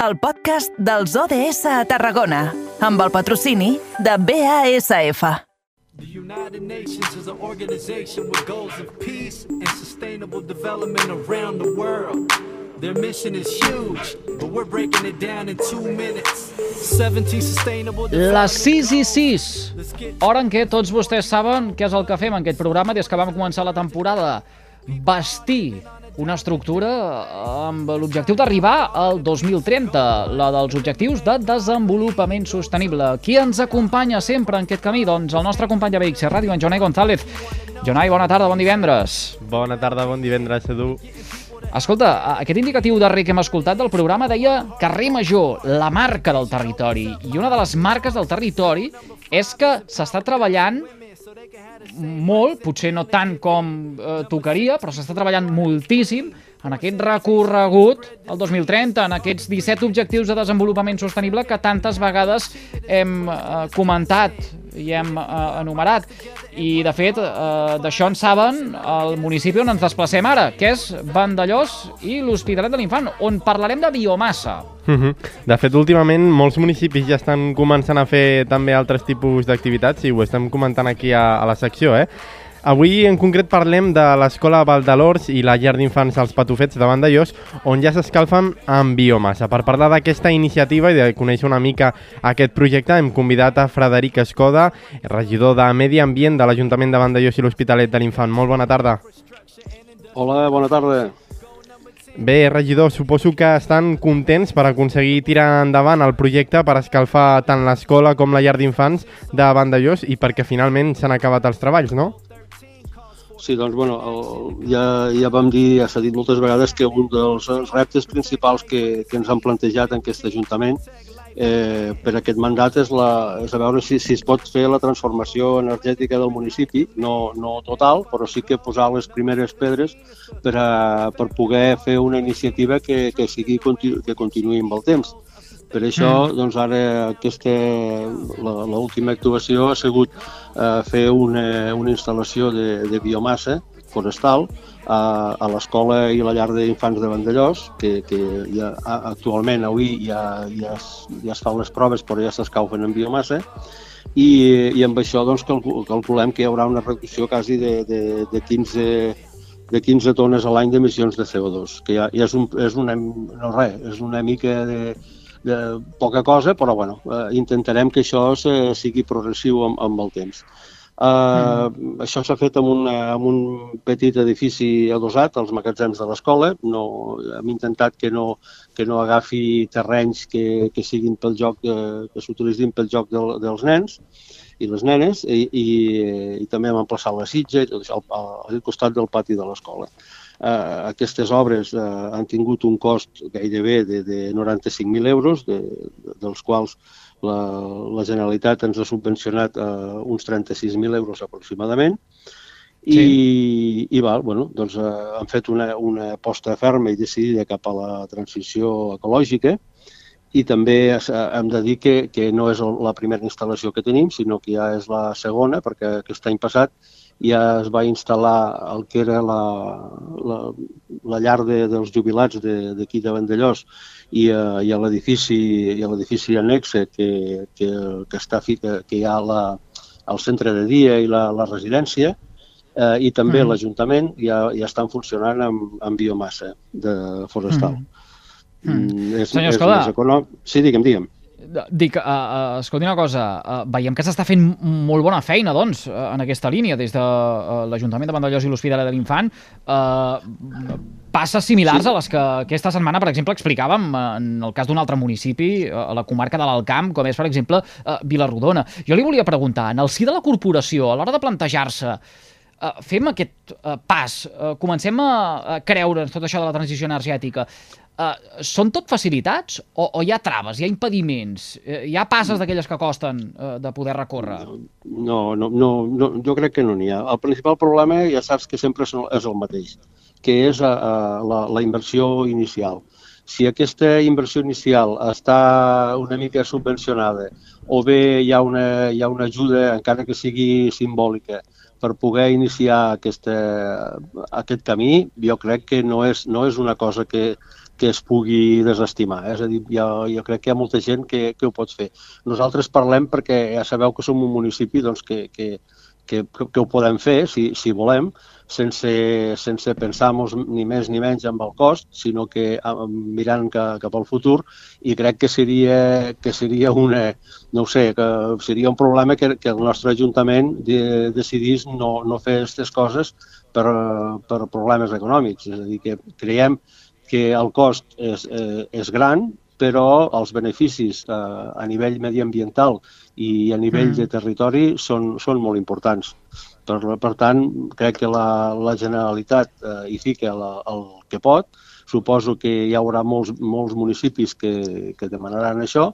el podcast dels ODS a Tarragona, amb el patrocini de BASF. The United Nations is an organization with goals of peace and sustainable development around the world. Their mission is huge, but we're breaking it down in two minutes. 17 sustainable Les 6 i 6, hora en què tots vostès saben què és el que fem en aquest programa des que vam començar la temporada. Vestir una estructura amb l'objectiu d'arribar al 2030, la dels objectius de desenvolupament sostenible. Qui ens acompanya sempre en aquest camí? Doncs el nostre company de BXC Ràdio, en Jonai González. Jonai, bona tarda, bon divendres. Bona tarda, bon divendres, Edu. Escolta, aquest indicatiu darrer que hem escoltat del programa deia carrer Major, la marca del territori. I una de les marques del territori és que s'està treballant molt, potser no tant com eh, tocaria, però s'està treballant moltíssim en aquest recorregut al 2030, en aquests 17 objectius de desenvolupament sostenible que tantes vegades hem eh, comentat i hem eh, enumerat. I, de fet, eh, d'això en saben el municipi on ens desplacem ara, que és Vandellós i l'Hospitalet de l'Infant, on parlarem de biomassa. Uh -huh. De fet, últimament molts municipis ja estan començant a fer també altres tipus d'activitats i ho estem comentant aquí a, a la secció, eh? Avui en concret parlem de l'Escola Valdalors i la llar d'infants als Patufets de Vandellós, on ja s'escalfen amb biomassa. Per parlar d'aquesta iniciativa i de conèixer una mica aquest projecte, hem convidat a Frederic Escoda, regidor de Medi Ambient de l'Ajuntament de Vandellós i l'Hospitalet de l'Infant. Molt bona tarda. Hola, bona tarda. Bé, regidor, suposo que estan contents per aconseguir tirar endavant el projecte per escalfar tant l'escola com la llar d'infants de Vandellós i perquè finalment s'han acabat els treballs, no? Sí, doncs, bueno, el, ja, ja vam dir, ja s'ha dit moltes vegades que un dels reptes principals que, que ens han plantejat en aquest Ajuntament eh, per aquest mandat és, la, és a veure si, si es pot fer la transformació energètica del municipi, no, no total, però sí que posar les primeres pedres per, a, per poder fer una iniciativa que, que, sigui, que continuï amb el temps. Per això, mm. doncs ara aquesta, l'última actuació ha sigut eh, fer una, una instal·lació de, de biomassa forestal a, a l'escola i la llar d'infants de Vandellós, que, que ja, actualment avui ja, ja, es, ja es fan les proves però ja s'escaufen en biomassa, i, i amb això doncs, calculem que hi haurà una reducció quasi de, de, de 15 de 15 tones a l'any d'emissions de CO2, que ja, ja és, un, és una, no res, és una mica de, de poca cosa, però bueno, eh, intentarem que això se, sigui progressiu amb, amb el temps. Uh, mm. Això s'ha fet amb, una, amb un petit edifici adossat, als magatzems de l'escola. No, hem intentat que no, que no agafi terrenys que, que siguin pel joc, eh, que s'utilitzin pel joc del, dels nens i les nenes, i, i, i també hem emplaçat la sitja i tot això al, al costat del pati de l'escola eh, aquestes obres eh, han tingut un cost gairebé de, de 95.000 euros, de, de, dels quals la, la Generalitat ens ha subvencionat eh, uns 36.000 euros aproximadament, i, sí. i val, bueno, doncs, eh, han fet una, una aposta ferma i decidida cap a la transició ecològica i també hem de dir que, que no és la primera instal·lació que tenim, sinó que ja és la segona, perquè aquest any passat ja es va instal·lar el que era la, la, la llar de, dels jubilats d'aquí de, de Vandellós i, a, i a l'edifici i a l'edifici anexe que, que, que, està, que hi ha la, el centre de dia i la, la residència eh, i també mm. l'Ajuntament ja, ja estan funcionant amb, amb biomassa de forestal. Mm. Mm. És, Senyor Escola... És econòmic... Sí, digue'm, digue'm. Dic, uh, uh, escolti una cosa, uh, veiem que s'està fent molt bona feina, doncs, uh, en aquesta línia, des de uh, l'Ajuntament de Vandellós i l'Hospitalet de l'Infant. Uh, passes similars sí. a les que aquesta setmana, per exemple, explicàvem en el cas d'un altre municipi, a la comarca de l'Alcamp, com és, per exemple, uh, Vilarrodona. Jo li volia preguntar, en el si de la corporació, a l'hora de plantejar-se uh, fem aquest uh, pas, uh, comencem a, a creure'ns tot això de la transició energètica, Uh, són tot facilitats o, o hi ha traves, hi ha impediments, uh, hi ha passes d'aquelles que costen uh, de poder recórrer? No, no, no, no, jo crec que no n'hi ha. El principal problema ja saps que sempre és el mateix, que és uh, la, la inversió inicial. Si aquesta inversió inicial està una mica subvencionada o bé hi ha una, hi ha una ajuda, encara que sigui simbòlica, per poder iniciar aquesta, aquest camí, jo crec que no és, no és una cosa que, que es pugui desestimar. Eh? És a dir, jo, jo crec que hi ha molta gent que, que ho pot fer. Nosaltres parlem perquè ja sabeu que som un municipi doncs, que, que, que, que ho podem fer, si, si volem, sense, sense pensar-nos ni més ni menys amb el cost, sinó que mirant que, cap al futur, i crec que seria, que seria una, no sé, que seria un problema que, que el nostre Ajuntament de, decidís no, no fer aquestes coses per, per problemes econòmics. És a dir, que creiem que el cost és, eh, és gran, però els beneficis eh, a nivell mediambiental i a nivell mm. de territori són, són molt importants. Per, per tant, crec que la, la Generalitat eh, hi fica la, el que pot. Suposo que hi haurà molts, molts municipis que, que demanaran això,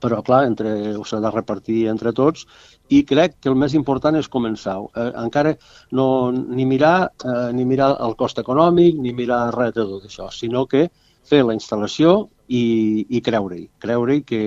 però clar, entre, s'ha de repartir entre tots i crec que el més important és començar. Eh, encara no, ni, mirar, eh, ni mirar el cost econòmic, ni mirar res de tot això, sinó que fer la instal·lació i, i creure-hi. Creure-hi que,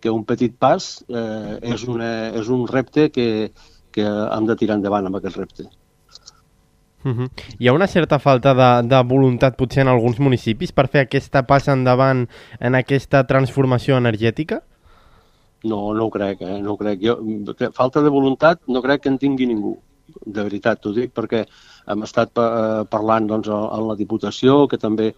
que un petit pas eh, és, una, és un repte que, que hem de tirar endavant amb aquest repte. Uh -huh. Hi ha una certa falta de, de voluntat potser en alguns municipis per fer aquesta passa endavant en aquesta transformació energètica? No, no ho crec, eh? no ho crec. Jo, falta de voluntat no crec que en tingui ningú, de veritat, t'ho dic, perquè hem estat eh, parlant doncs, en la Diputació, que també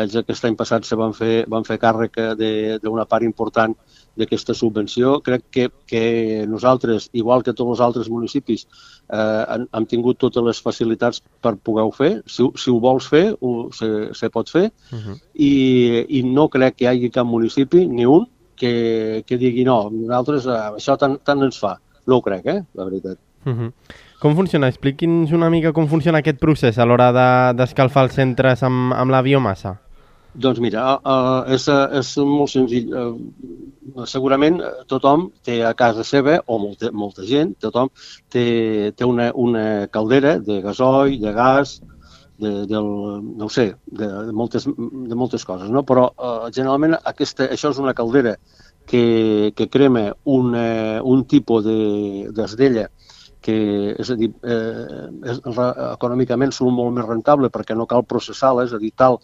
ells aquest any passat se van fer, van fer càrrec d'una part important d'aquesta subvenció. Crec que, que nosaltres, igual que tots els altres municipis, eh, hem, hem tingut totes les facilitats per poder-ho fer. Si, si ho vols fer, ho, se, se pot fer. Uh -huh. I, I no crec que hi hagi cap municipi, ni un, que, que digui no, nosaltres eh, això tant, tant ens fa. No ho crec, eh, la veritat. Uh -huh. Com funciona? Expliqui'ns una mica com funciona aquest procés a l'hora d'escalfar de, els centres amb, amb la biomassa. Doncs mira, uh, és, és molt senzill. Uh, segurament tothom té a casa seva, o molta, molta gent, tothom té, té una, una caldera de gasoil, de gas, de, del, no ho sé, de, de, moltes, de moltes coses, no? però uh, generalment aquesta, això és una caldera que, que crema una, un tipus d'esdella de, que, és a dir, eh, és, econòmicament són molt més rentable perquè no cal processar-la, és a dir, tal,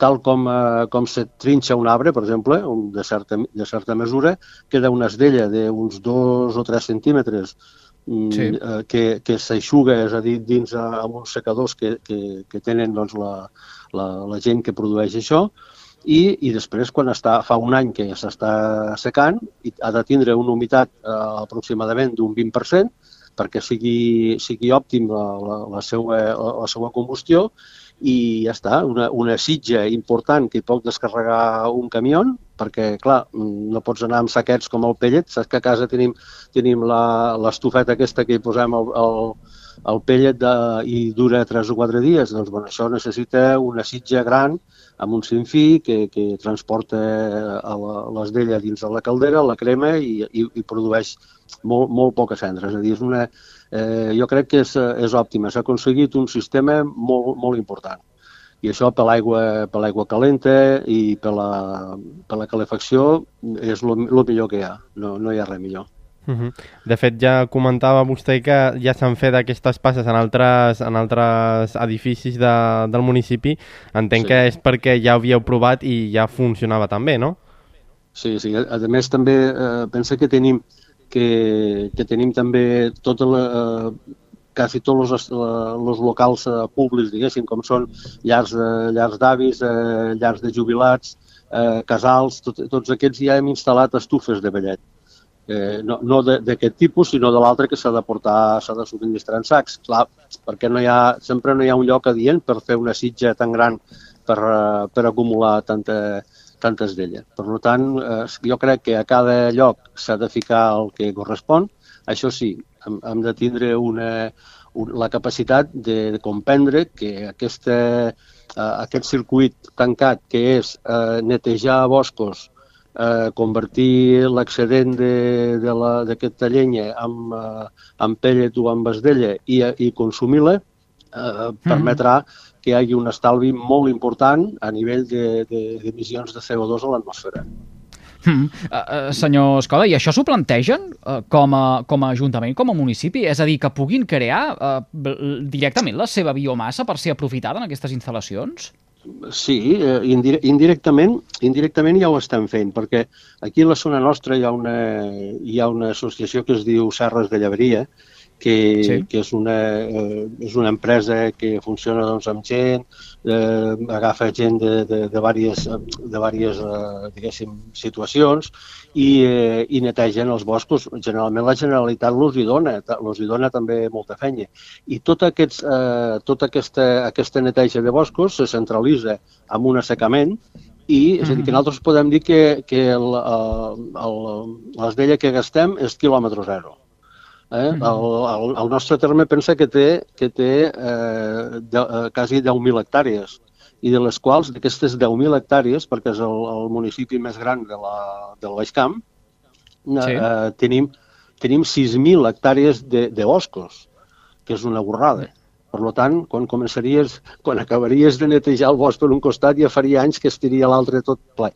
tal com, eh, com se trinxa un arbre, per exemple, un, de, certa, de certa mesura, queda una esdella d'uns dos o tres centímetres mm, sí. eh, que, que s'aixuga, és a dir, dins a, amb uns secadors que, que, que tenen doncs, la, la, la gent que produeix això, i, i després, quan està, fa un any que s'està secant, ha de tindre una humitat eh, aproximadament d'un 20%, perquè sigui, sigui òptim la, la, la, seva, la, la seva combustió i ja està, una, una sitja important que hi pot descarregar un camió, perquè, clar, no pots anar amb saquets com el pellet, saps que a casa tenim, tenim l'estufeta aquesta que hi posem el, el, el pellet de, i dura 3 o 4 dies, doncs bueno, això necessita una sitja gran amb un sinfí que, que transporta l'esdella dins de la caldera, la crema i, i, i produeix molt, molt poca cendra. És a dir, és una, eh, jo crec que és, és òptima. S'ha aconseguit un sistema molt, molt important. I això per l'aigua per l'aigua calenta i per la, per la calefacció és el millor que hi ha. No, no hi ha res millor. Uh -huh. De fet, ja comentava vostè que ja s'han fet aquestes passes en altres, en altres edificis de, del municipi. Entenc sí. que és perquè ja ho havíeu provat i ja funcionava també, no? Sí, sí. A, a més, també eh, pensa que tenim que, que tenim també tota la, eh, quasi tots els, els locals eh, públics, diguéssim, com són llars, eh, llars d'avis, eh, llars de jubilats, eh, casals, tot, tots aquests ja hem instal·lat estufes de vellet. Eh, no no d'aquest tipus, sinó de l'altre que s'ha de portar, s'ha de subministrar en sacs. Clar, perquè no hi ha, sempre no hi ha un lloc adient per fer una sitja tan gran per, eh, per acumular tanta, tantes d'elles. Per tant, eh, jo crec que a cada lloc s'ha de ficar el que correspon. Això sí, hem, hem de tindre una, un, la capacitat de, de comprendre que aquesta, eh, aquest circuit tancat, que és eh, netejar boscos, convertir l'excedent d'aquesta llenya en, eh, en pellet o en basdella i, i consumir-la, eh, permetrà mm que hi hagi un estalvi molt important a nivell d'emissions de, de, de CO2 a l'atmosfera. Mm. Uh, uh, senyor Escola, i això s'ho plantegen uh, com, a, com a ajuntament, com a municipi? És a dir, que puguin crear uh, directament la seva biomassa per ser aprofitada en aquestes instal·lacions? Sí, eh, indire indirectament, indirectament ja ho estem fent, perquè aquí a la zona nostra hi ha una, hi ha una associació que es diu Serres de Llebreria, que, sí. que és, una, eh, és una empresa que funciona doncs, amb gent, eh, agafa gent de, de, de diverses, de diverses eh, diguéssim, situacions i, eh, i netegen els boscos. Generalment la Generalitat els hi dona, els hi dona també molta feina. I tot, aquests, eh, tota aquesta, aquesta neteja de boscos se centralitza en un assecament i és a dir, que nosaltres podem dir que, que el, el, el, l'esdella que gastem és quilòmetre zero. Eh? El, el, el nostre terme pensa que té, que té eh, de, eh, quasi 10.000 hectàrees i de les quals, d'aquestes 10.000 hectàrees, perquè és el, el municipi més gran de la, del Baix Camp, eh, sí. eh, tenim, tenim 6.000 hectàrees de, de boscos, que és una borrada. Per tant, quan començaries, quan acabaries de netejar el bosc per un costat, ja faria anys que estiria l'altre tot ple.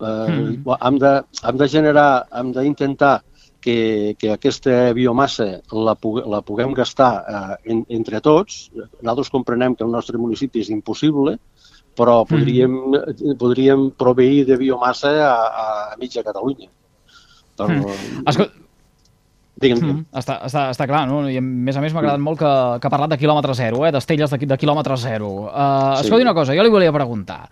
Eh, mm. hem, de, hem de generar, hem d'intentar que, que aquesta biomassa la, la puguem gastar eh, en, entre tots. Nosaltres comprenem que el nostre municipi és impossible, però mm. podríem, mm. podríem proveir de biomassa a, a mitja Catalunya. Però, mm. Escolta, Digue'm, mm, està, està, està clar, no? I a més a més m'ha agradat molt que, que ha parlat de quilòmetre zero, eh? d'estelles de, de quilòmetre zero. Uh, sí. Escolta una cosa, jo li volia preguntar.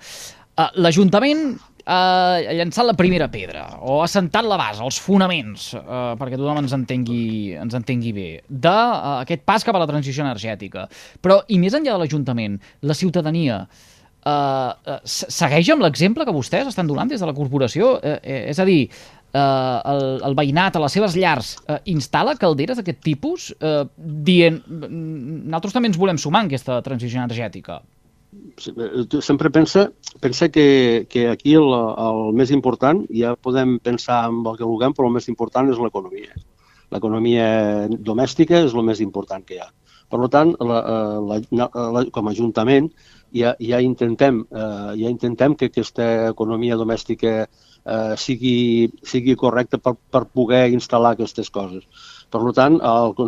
Uh, L'Ajuntament ha llançat la primera pedra, o ha sentat la base, els fonaments, eh, perquè tothom ens entengui, ens entengui bé, d'aquest uh, pas cap a la transició energètica. Però, i més enllà de l'Ajuntament, la ciutadania, uh, segueix amb l'exemple que vostès estan donant des de la corporació? Uh, uh, és a dir, uh, el, el veïnat a les seves llars uh, instal·la calderes d'aquest tipus, uh, dient, nosaltres també ens volem sumar en aquesta transició energètica sempre pensa, pensa que, que aquí el, el més important, ja podem pensar en el que vulguem, però el més important és l'economia. L'economia domèstica és el més important que hi ha. Per tant, la, la, la, com a Ajuntament ja, ja, intentem, eh, ja intentem que aquesta economia domèstica eh, sigui, sigui correcta per, per poder instal·lar aquestes coses. Per tant, eh,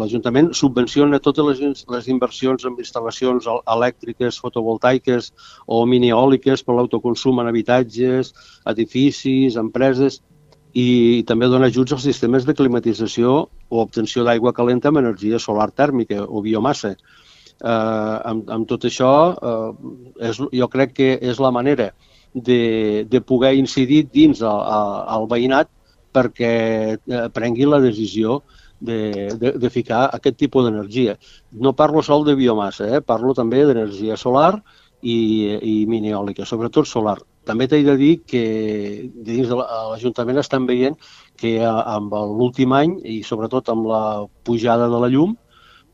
l'Ajuntament subvenciona totes les, les inversions en instal·lacions elèctriques, fotovoltaiques o minieòliques per l'autoconsum en habitatges, edificis, empreses, i també dona ajuts als sistemes de climatització o obtenció d'aigua calenta amb energia solar tèrmica o biomassa. Eh, amb, amb tot això, eh, és, jo crec que és la manera de, de poder incidir dins el, el veïnat perquè eh, prengui la decisió de, de, de ficar aquest tipus d'energia. No parlo sol de biomassa, eh? parlo també d'energia solar i, i mineòlica, sobretot solar. També t'he de dir que dins de l'Ajuntament estan veient que amb l'últim any i sobretot amb la pujada de la llum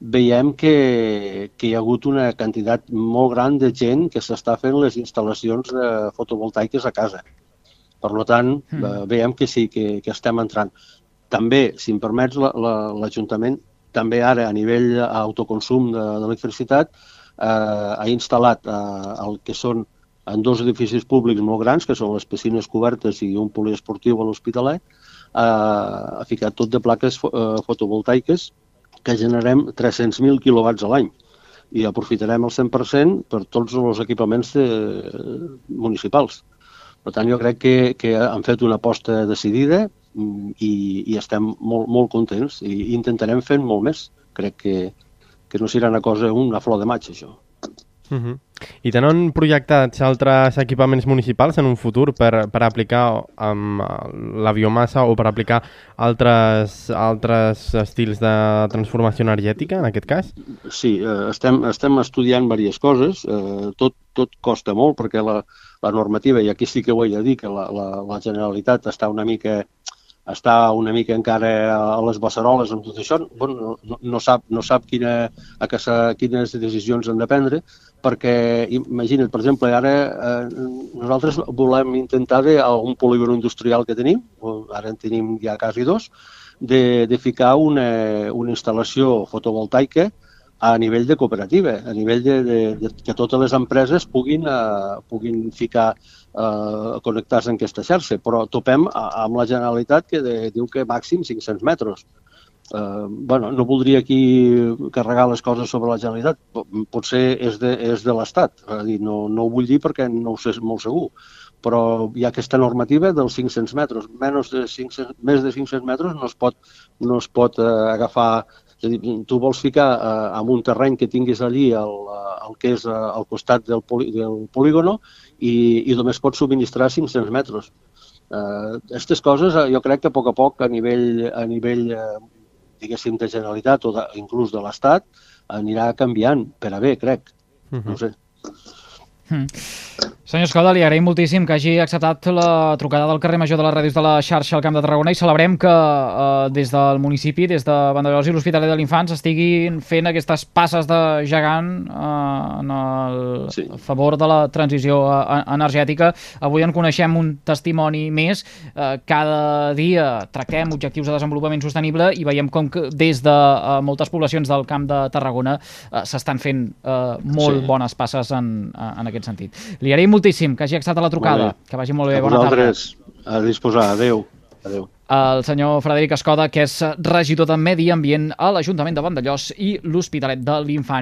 veiem que, que hi ha hagut una quantitat molt gran de gent que s'està fent les instal·lacions fotovoltaiques a casa. Per tant, mm. eh, veiem que sí, que, que estem entrant. També, si em permets, l'Ajuntament la, també ara a nivell autoconsum d'electricitat eh, ha instal·lat eh, el que són en dos edificis públics molt grans, que són les piscines cobertes i un poliesportiu a l'Hospitalet, eh, ha ficat tot de plaques fo eh, fotovoltaiques que generem 300.000 quilowatts a l'any i aprofitarem el 100% per tots els equipaments de, municipals. Per tant, jo crec que, que han fet una aposta decidida mm, i, i estem molt, molt contents i intentarem fer molt més. Crec que, que no serà una cosa, una flor de maig, això. Uh -huh. I tenen projectats altres equipaments municipals en un futur per, per aplicar um, la biomassa o per aplicar altres, altres estils de transformació energètica, en aquest cas? Sí, eh, estem, estem estudiant diverses coses. Eh, tot, tot costa molt perquè la, la normativa, i aquí sí que ho he de dir, que la, la, la Generalitat està una mica està una mica encara a les beceroles amb tot això, bueno, no, no, sap, no sap quina, a que sa, quines decisions han de prendre, perquè, imagina't, per exemple, ara eh, nosaltres volem intentar de algun polígon industrial que tenim, ara en tenim ja quasi dos, de, de ficar una, una instal·lació fotovoltaica a nivell de cooperativa, a nivell de, de, de que totes les empreses puguin, uh, puguin ficar uh, connectar-se en aquesta xarxa, però topem amb la Generalitat que de, diu que màxim 500 metres. eh, bueno, no voldria aquí carregar les coses sobre la Generalitat, potser és de, és de l'Estat, a no, no ho vull dir perquè no ho sé molt segur, però hi ha aquesta normativa dels 500 metres. Menys de 500, més de 500 metres no es pot, no es pot eh, agafar és a dir, tu vols ficar eh, en un terreny que tinguis allí el, eh, el que és eh, al costat del, poli, del polígono i, i només pots subministrar 500 metres. Aquestes uh, coses eh, jo crec que a poc a poc a nivell, a nivell eh, diguéssim, de Generalitat o de, inclús de l'Estat anirà canviant per a bé, crec. Uh -huh. No sé. Hmm. Senyor Escoda, li agraïm moltíssim que hagi acceptat la trucada del carrer Major de les ràdios de la xarxa al Camp de Tarragona i celebrem que eh, des del municipi, des de Vandellós i l'Hospitalet de l'Infant s'estiguin fent aquestes passes de gegant eh, en el sí. favor de la transició eh, energètica. Avui en coneixem un testimoni més. Eh, cada dia tractem objectius de desenvolupament sostenible i veiem com que des de eh, moltes poblacions del Camp de Tarragona eh, s'estan fent eh, molt sí. bones passes en, en aquest sentit. Li agraïm moltíssim que hagi acceptat la trucada. Que vagi molt bé. A Bona tarda. A disposar. Adéu. Adéu. El senyor Frederic Escoda, que és regidor de Medi Ambient a l'Ajuntament de Vandellós i l'Hospitalet de l'Infant.